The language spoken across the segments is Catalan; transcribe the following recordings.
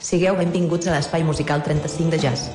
Sigueu benvinguts a l'espai musical 35 de jazz.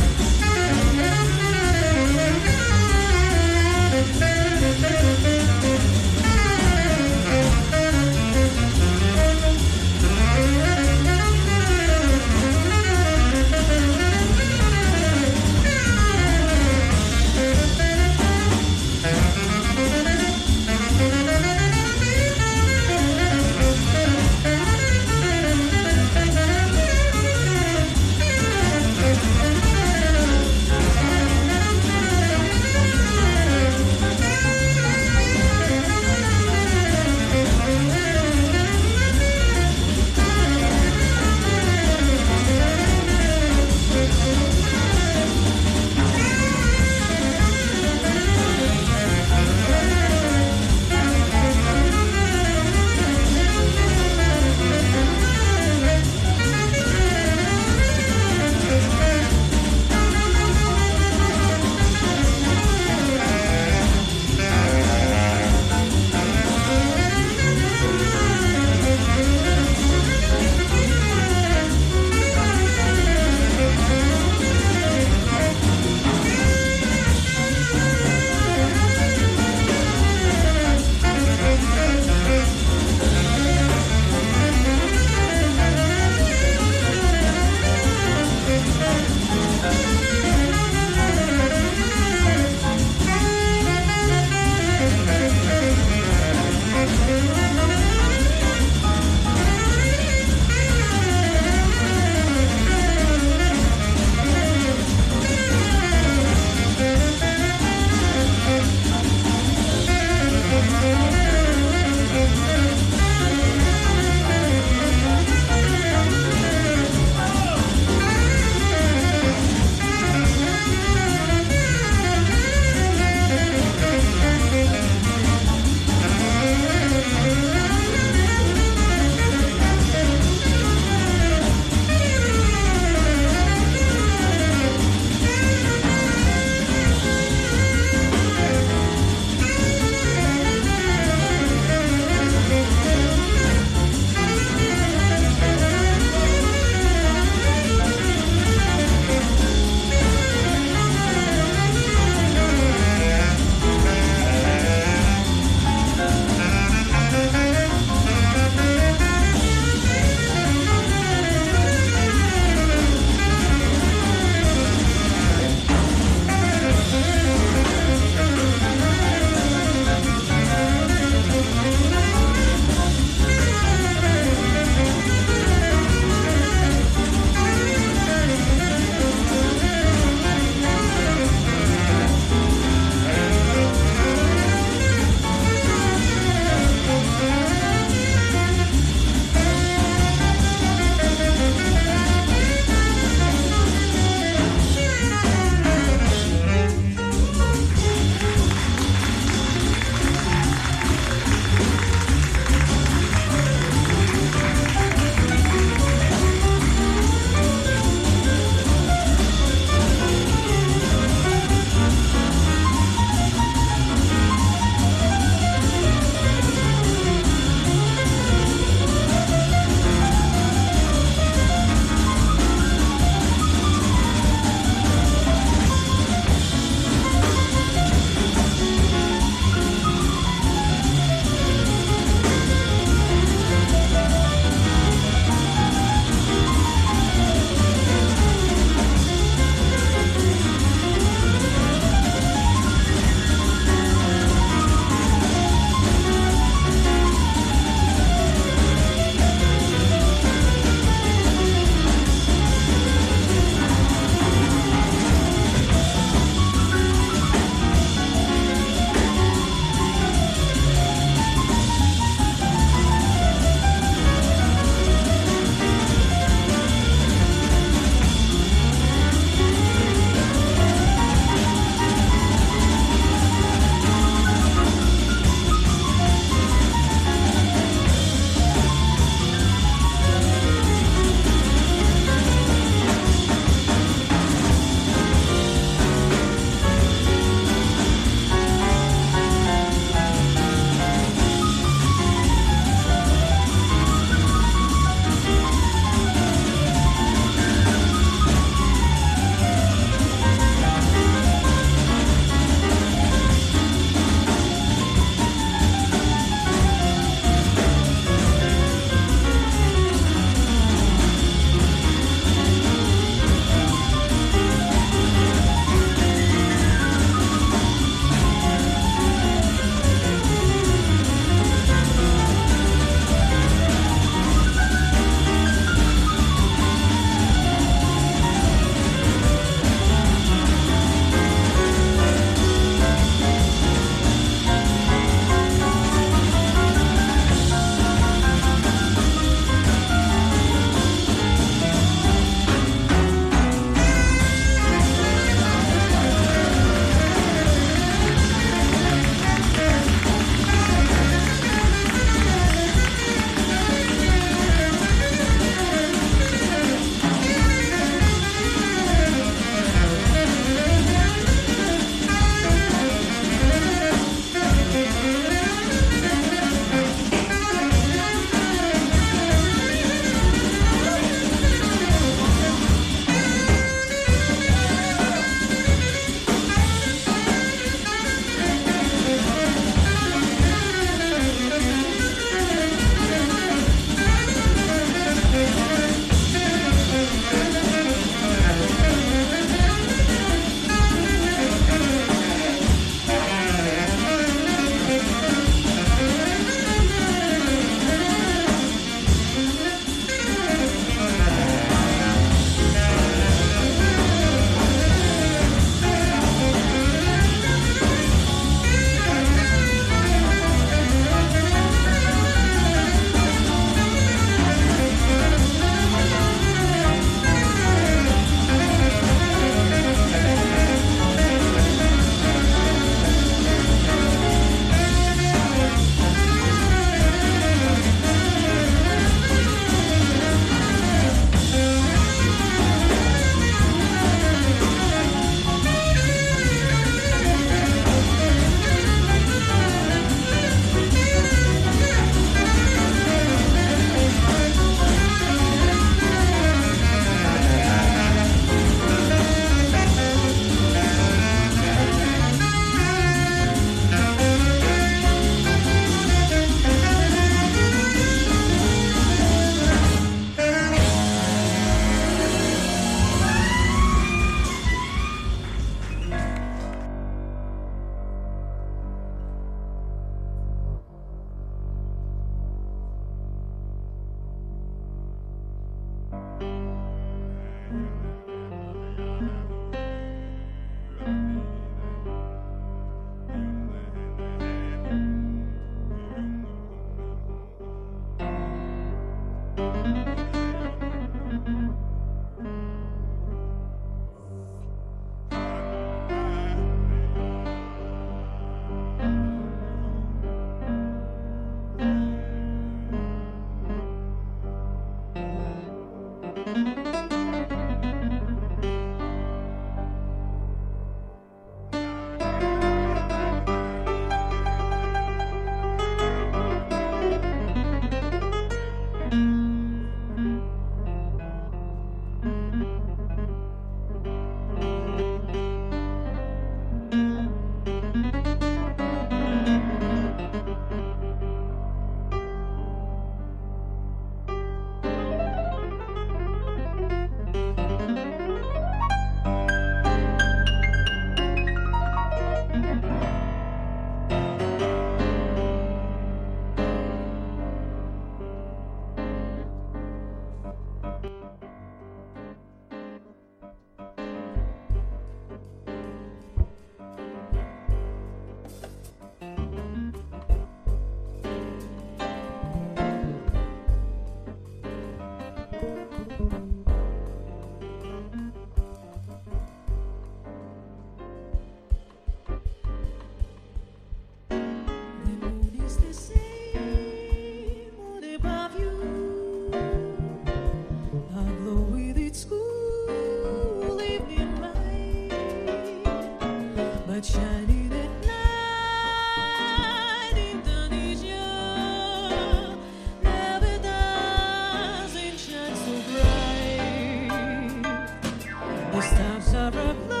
The stops are applied.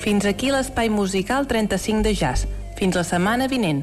Fins aquí l'espai musical 35 de jazz. Fins la setmana vinent.